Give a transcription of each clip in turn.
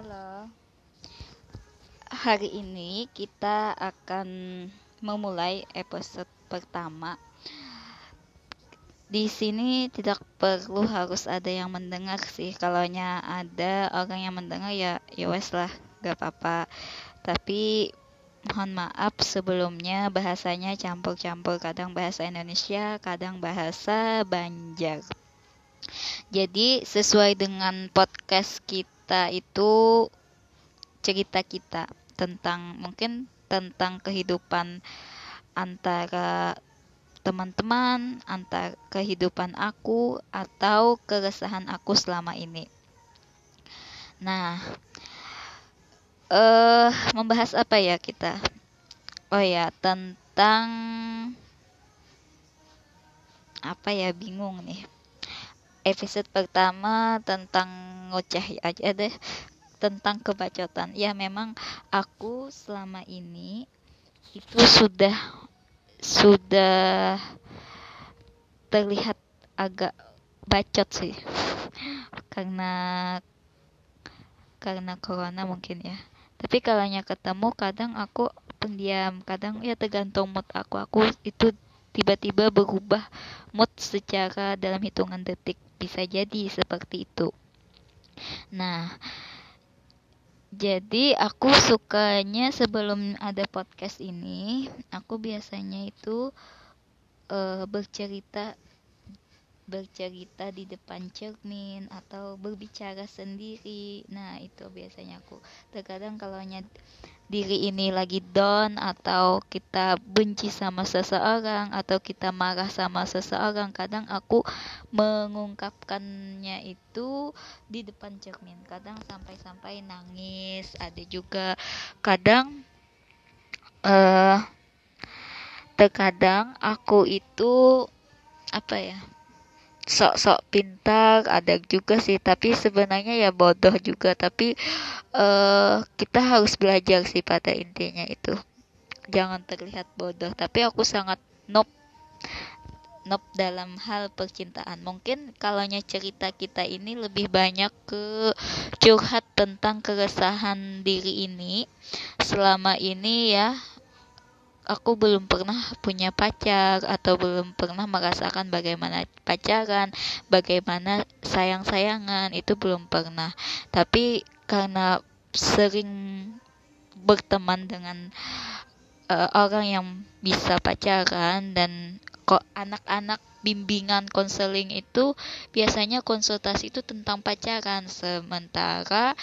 Halo. Hari ini kita akan memulai episode pertama. Di sini tidak perlu harus ada yang mendengar sih. Kalau ada orang yang mendengar ya ya wes lah, gak apa-apa. Tapi mohon maaf sebelumnya bahasanya campur-campur kadang bahasa Indonesia, kadang bahasa Banjar. Jadi sesuai dengan podcast kita kita itu cerita kita tentang mungkin tentang kehidupan antara teman-teman, antara kehidupan aku atau keresahan aku selama ini. Nah, eh uh, membahas apa ya kita? Oh ya, tentang apa ya bingung nih. Episode pertama tentang ngoceh aja deh tentang kebacotan. Ya memang aku selama ini itu sudah sudah terlihat agak bacot sih. Karena karena corona mungkin ya. Tapi kalau ketemu kadang aku pendiam. Kadang ya tergantung mood aku. Aku itu tiba-tiba berubah mood secara dalam hitungan detik. Bisa jadi seperti itu Nah, jadi aku sukanya sebelum ada podcast ini, aku biasanya itu uh, bercerita bercerita di depan cermin atau berbicara sendiri. Nah, itu biasanya aku. Terkadang kalau diri ini lagi down atau kita benci sama seseorang atau kita marah sama seseorang kadang aku mengungkapkannya itu di depan cermin kadang sampai-sampai nangis ada juga kadang uh, terkadang aku itu apa ya sok-sok pintar ada juga sih. Tapi sebenarnya ya bodoh juga. Tapi uh, kita harus belajar sih pada intinya itu. Jangan terlihat bodoh. Tapi aku sangat nope nope dalam hal percintaan. Mungkin kalau cerita kita ini lebih banyak ke curhat tentang keresahan diri ini. Selama ini ya aku belum pernah punya pacar atau belum pernah merasakan bagaimana pacaran, bagaimana sayang-sayangan itu belum pernah. Tapi karena sering berteman dengan uh, orang yang bisa pacaran dan kok anak-anak bimbingan konseling itu biasanya konsultasi itu tentang pacaran sementara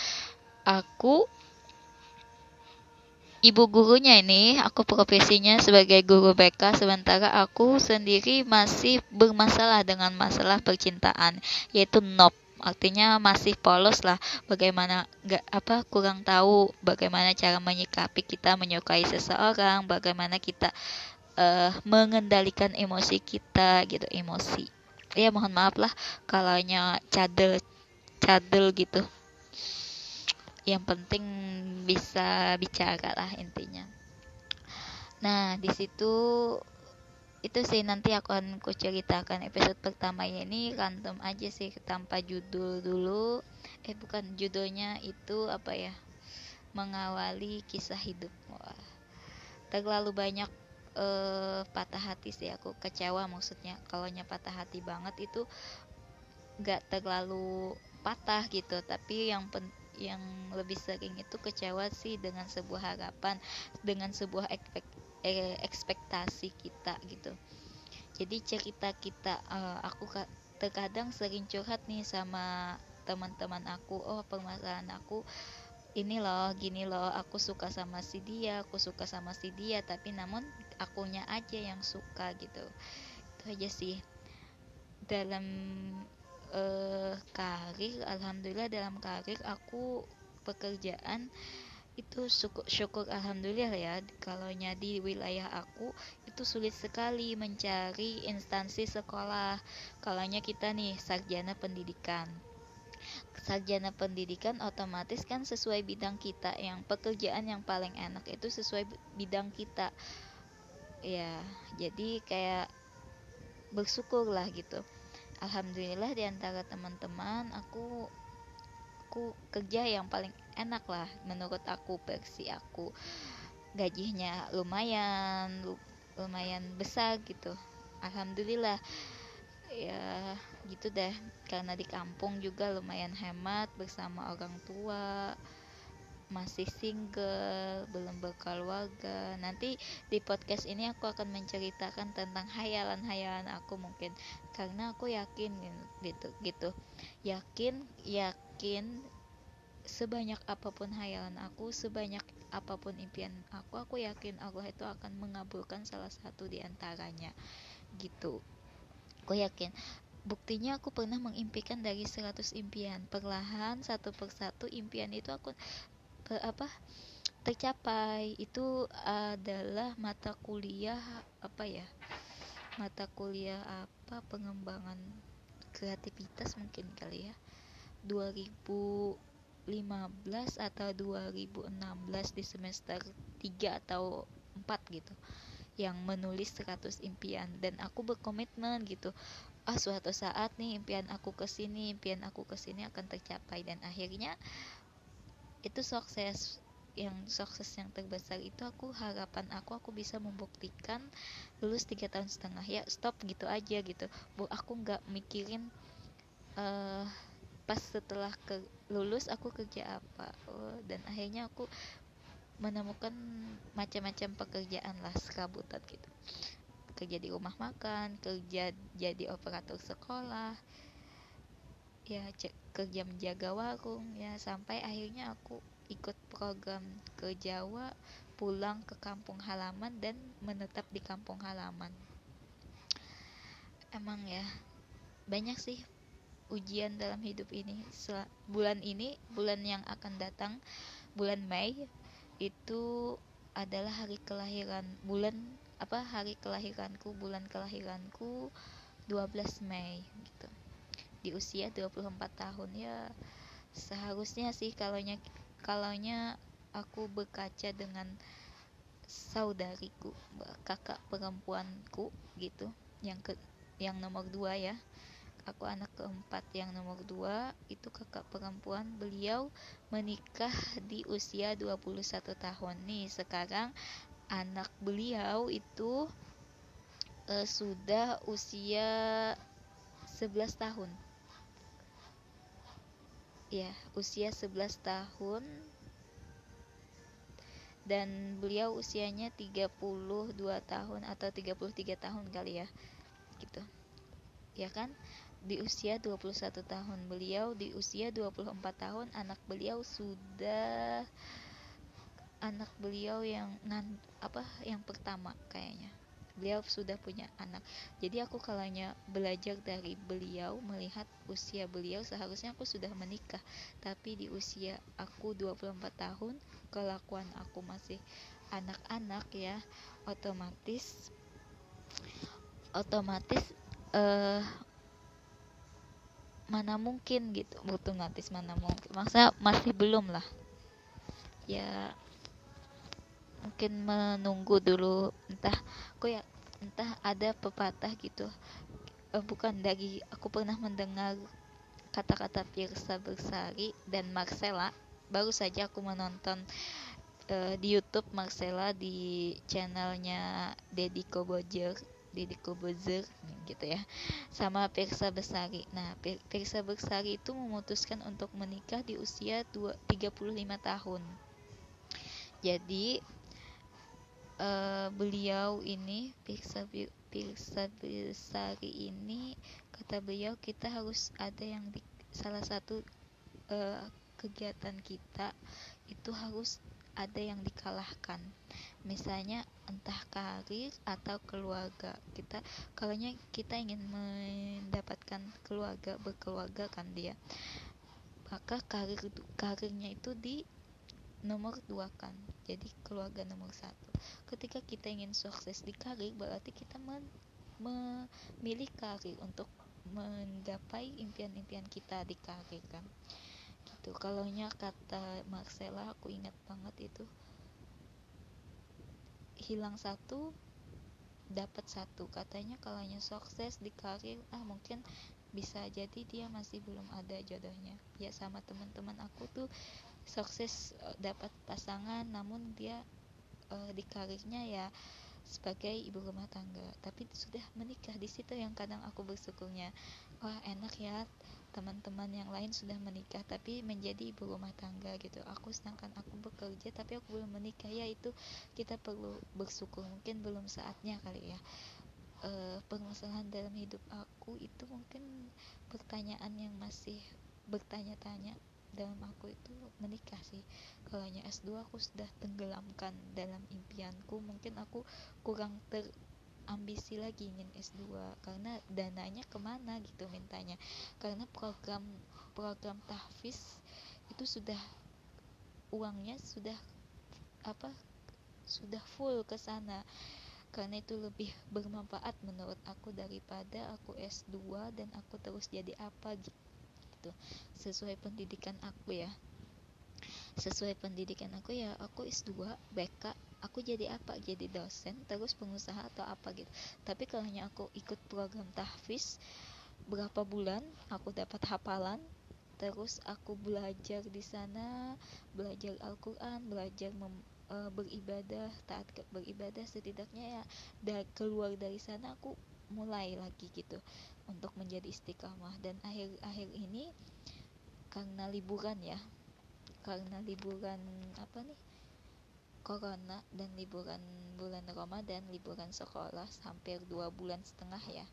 aku ibu gurunya ini aku profesinya sebagai guru BK sementara aku sendiri masih bermasalah dengan masalah percintaan yaitu nop artinya masih polos lah bagaimana nggak apa kurang tahu bagaimana cara menyikapi kita menyukai seseorang bagaimana kita uh, mengendalikan emosi kita gitu emosi. Ya mohon maaf lah kalau cadel cadel gitu yang penting bisa bicara lah intinya. Nah di situ itu sih nanti akan ku ceritakan episode pertama ini. Random aja sih tanpa judul dulu. Eh bukan judulnya itu apa ya? Mengawali kisah hidup. Wah, terlalu banyak eh, patah hati sih. Aku kecewa maksudnya. Kalau patah hati banget itu gak terlalu patah gitu. Tapi yang pen yang lebih sering itu kecewa sih dengan sebuah harapan dengan sebuah ekspek, eh, ekspektasi kita gitu. Jadi cerita kita uh, aku terkadang sering curhat nih sama teman-teman aku oh permasalahan aku ini loh gini loh aku suka sama si dia aku suka sama si dia tapi namun akunya aja yang suka gitu. Itu aja sih. Dalam uh, karir alhamdulillah dalam karir aku pekerjaan itu syukur, syukur alhamdulillah ya. Kalau di wilayah aku itu sulit sekali mencari instansi sekolah. Kalaunya kita nih sarjana pendidikan. Sarjana pendidikan otomatis kan sesuai bidang kita. Yang pekerjaan yang paling enak itu sesuai bidang kita. Ya jadi kayak bersyukur lah gitu alhamdulillah di antara teman-teman aku aku kerja yang paling enak lah menurut aku versi aku. Gajinya lumayan lumayan besar gitu. Alhamdulillah. Ya gitu deh. Karena di kampung juga lumayan hemat bersama orang tua masih single belum berkeluarga. Nanti di podcast ini aku akan menceritakan tentang hayalan-hayalan aku mungkin. Karena aku yakin gitu gitu. Yakin yakin sebanyak apa pun hayalan aku sebanyak apa pun impian aku aku yakin Allah itu akan mengabulkan salah satu di antaranya. Gitu. Aku yakin. Buktinya aku pernah mengimpikan dari 100 impian. Perlahan satu persatu impian itu aku ke apa tercapai itu adalah mata kuliah apa ya mata kuliah apa pengembangan kreativitas mungkin kali ya. 2015 atau 2016 di semester 3 atau 4 gitu yang menulis 100 impian. Dan aku berkomitmen gitu ah suatu saat nih impian aku ke sini impian aku ke sini akan tercapai. Dan akhirnya itu sukses. Yang sukses yang terbesar itu aku harapan aku aku bisa membuktikan lulus tiga tahun setengah. Ya stop gitu aja gitu. Bu aku nggak mikirin uh, pas setelah ke lulus aku kerja apa. Oh, dan akhirnya aku menemukan macam-macam pekerjaan lah sekabutan gitu. Kerja di rumah makan kerja jadi operator sekolah ya kerja menjaga warung ya. Sampai akhirnya aku ikut program ke Jawa pulang ke kampung halaman dan menetap di kampung halaman. Emang ya banyak sih ujian dalam hidup ini. Bulan ini bulan yang akan datang bulan Mei itu adalah hari kelahiran bulan apa hari kelahiranku bulan kelahiranku 12 Mei gitu di usia 24 tahun. Ya seharusnya sih kalaunya kalaunya aku berkaca dengan saudariku kakak perempuanku gitu yang ke yang nomor dua ya. Aku anak keempat yang nomor dua itu kakak perempuan. Beliau menikah di usia 21 tahun. Nih sekarang anak beliau itu uh, sudah usia 11 tahun ya usia 11 tahun. Dan beliau usianya 32 tahun atau 33 tahun kali ya gitu. Ya kan? Di usia 21 tahun beliau di usia 24 tahun anak beliau sudah anak beliau yang ngan apa yang pertama kayaknya beliau sudah punya anak. Jadi aku kalanya belajar dari beliau melihat usia beliau seharusnya aku sudah menikah. Tapi di usia aku 24 tahun kelakuan aku masih anak-anak ya otomatis otomatis uh, mana mungkin gitu. Otomatis mana mungkin. Masa masih belum lah. Ya mungkin menunggu dulu entah kok ya entah ada pepatah gitu. Uh, bukan dari aku pernah mendengar kata-kata Pirsa Bersari dan Marcella. Baru saja aku menonton uh, di YouTube Marcella di channelnya Deddy Kobojer Deddy Kobozer gitu ya sama Pirsa Bersari. Nah Pirsa Bersari itu memutuskan untuk menikah di usia 2, 35 tahun. Jadi uh, beliau ini Pirsa Pirsa ini kata beliau kita harus ada yang di salah satu uh, kegiatan kita itu harus ada yang dikalahkan. Misalnya entah karir atau keluarga kita. Kalau kita ingin mendapatkan keluarga berkeluarga kan dia. Maka karir karirnya itu di nomor dua kan. Jadi keluarga nomor satu. Ketika kita ingin sukses di karir berarti kita memilih karir untuk menggapai impian-impian kita di karir kan. Gitu. Kalau kata Marcella aku ingat banget itu hilang satu dapat satu. Katanya kalau sukses di karir ah mungkin bisa jadi dia masih belum ada jodohnya. Ya sama teman-teman aku tuh sukses uh, dapat pasangan namun dia uh, di karirnya ya sebagai ibu rumah tangga. Tapi sudah menikah di situ yang kadang aku bersyukurnya. Wah enak ya teman-teman yang lain sudah menikah tapi menjadi ibu rumah tangga gitu. Aku sedangkan aku bekerja tapi aku belum menikah ya itu kita perlu bersyukur. Mungkin belum saatnya kali ya. E, permasalahan dalam hidup aku itu mungkin pertanyaan yang masih bertanya-tanya dalam aku itu menikah sih. Kalau hanya S2 aku sudah tenggelamkan dalam impianku. Mungkin aku kurang terambisi lagi ingin S2 karena dananya ke mana gitu mintanya. Karena program program tahfiz itu sudah uangnya sudah apa sudah full ke sana. Karena itu lebih bermanfaat menurut aku daripada aku S2 dan aku terus jadi apa gitu gitu. Sesuai pendidikan aku ya. Sesuai pendidikan aku ya aku S2 BK aku jadi apa? Jadi dosen terus pengusaha atau apa gitu. Tapi kalau hanya aku ikut program tahfiz berapa bulan aku dapat hafalan terus aku belajar di sana belajar Al-Quran belajar mem, e, beribadah taat beribadah setidaknya ya dari keluar dari sana aku mulai lagi gitu untuk menjadi istiqamah. Dan akhir-akhir ini karena liburan ya karena liburan apa nih corona dan liburan bulan Ramadan liburan sekolah hampir dua bulan setengah ya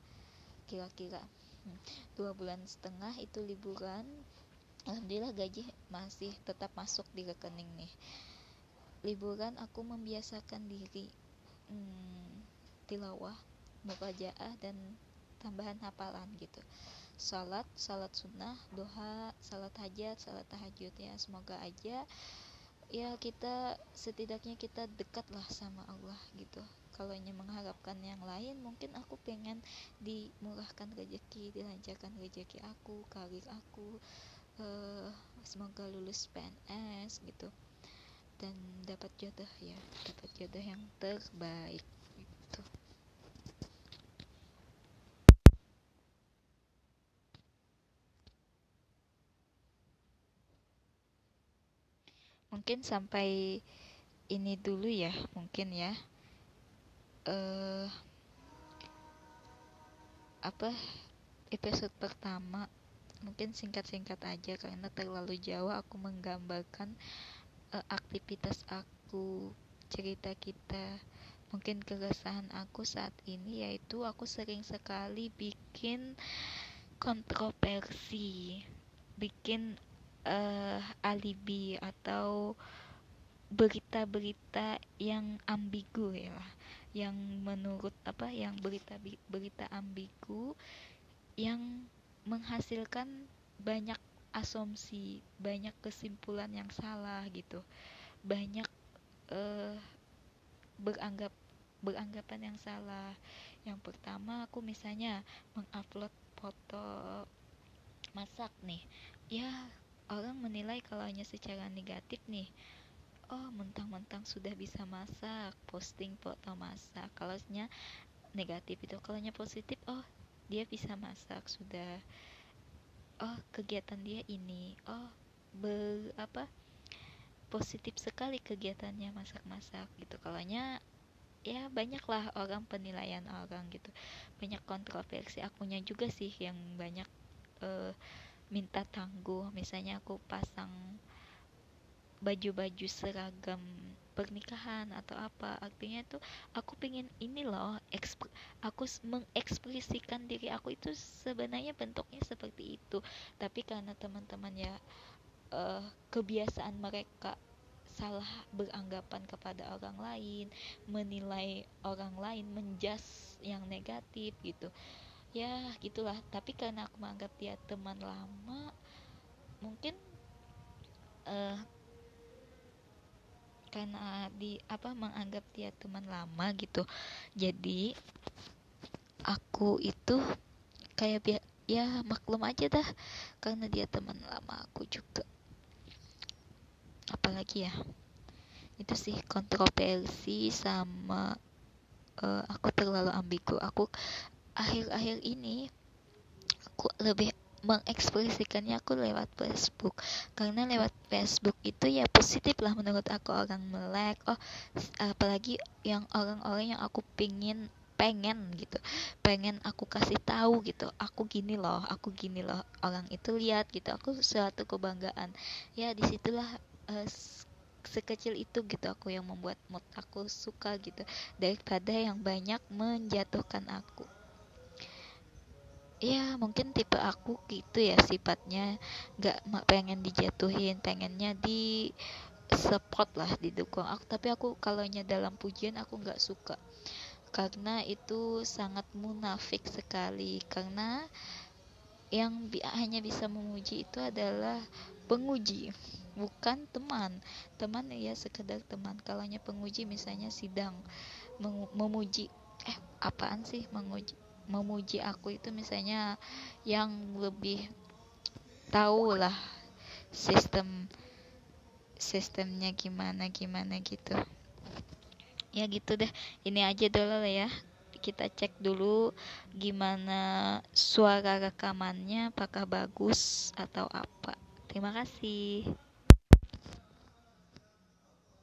kira-kira. Hmm, dua bulan setengah itu liburan Alhamdulillah gaji masih tetap masuk di rekening nih. Liburan aku membiasakan diri hmm, tilawah mukajaah dan tambahan hafalan gitu. Salat salat sunnah doa salat hajat salat tahajud. Ya semoga aja ya kita setidaknya kita dekatlah sama Allah gitu. Kalau mengharapkan yang lain mungkin aku pengen dimurahkan rezeki dilancarkan rezeki aku karir aku uh, semoga lulus PNS gitu. Dan dapat jodoh ya dapat jodoh yang terbaik mungkin sampai ini dulu ya mungkin ya. Uh, apa episode pertama mungkin singkat-singkat aja karena terlalu jauh aku menggambarkan uh, aktivitas aku cerita kita mungkin keresahan aku saat ini yaitu aku sering sekali bikin kontroversi bikin uh, alibi atau berita-berita yang ambigu ya yang menurut apa yang berita berita ambigu yang menghasilkan banyak asumsi banyak kesimpulan yang salah gitu. Banyak uh, beranggap beranggapan yang salah. Yang pertama aku misalnya mengupload foto masak nih. Ya orang menilai kalau hanya secara negatif nih oh mentang-mentang sudah bisa masak posting foto masak. Kalau negatif itu kalau positif oh dia bisa masak sudah. Oh kegiatan dia ini oh ber apa positif sekali kegiatannya masak-masak gitu. Kalau ya banyaklah orang penilaian orang gitu. Banyak kontroversi akunya juga sih yang banyak uh, minta tangguh. Misalnya aku pasang baju-baju seragam pernikahan atau apa artinya itu aku pengen ini loh aku mengekspresikan diri aku itu sebenarnya bentuknya seperti itu. Tapi karena teman-teman ya uh, kebiasaan mereka salah beranggapan kepada orang lain menilai orang lain menjas yang negatif gitu ya gitulah. Tapi karena aku menganggap dia teman lama mungkin uh, karena di apa menganggap dia teman lama gitu. Jadi aku itu kayak biar ya maklum aja dah. Karena dia teman lama aku juga. Apalagi ya? Itu sih kontroversi sama uh, aku terlalu ambigu. Aku akhir-akhir ini aku lebih mengekspresikannya aku lewat Facebook. Karena lewat Facebook itu ya positif lah menurut aku. Orang melek oh apalagi yang orang-orang yang aku pingin pengen gitu. Pengen aku kasih tahu gitu. Aku gini loh aku gini loh. Orang itu lihat gitu. Aku suatu kebanggaan. Ya di situlah uh, sekecil itu gitu aku yang membuat mood aku suka gitu. Daripada yang banyak menjatuhkan aku ya mungkin tipe aku gitu ya sifatnya. Nggak pengen dijatuhin pengennya di support lah didukung. Aku tapi aku kalau dalam pujian aku nggak suka. Karena itu sangat munafik sekali. Karena yang bi hanya bisa memuji itu adalah penguji bukan teman. Teman ya sekedar teman. Kalau penguji misalnya sidang memuji eh apaan sih menguji memuji aku itu misalnya yang lebih tahu lah sistem sistemnya gimana gimana gitu. Ya gitu deh ini aja dulu lah ya. Kita cek dulu gimana suara rekamannya apakah bagus atau apa. Terima kasih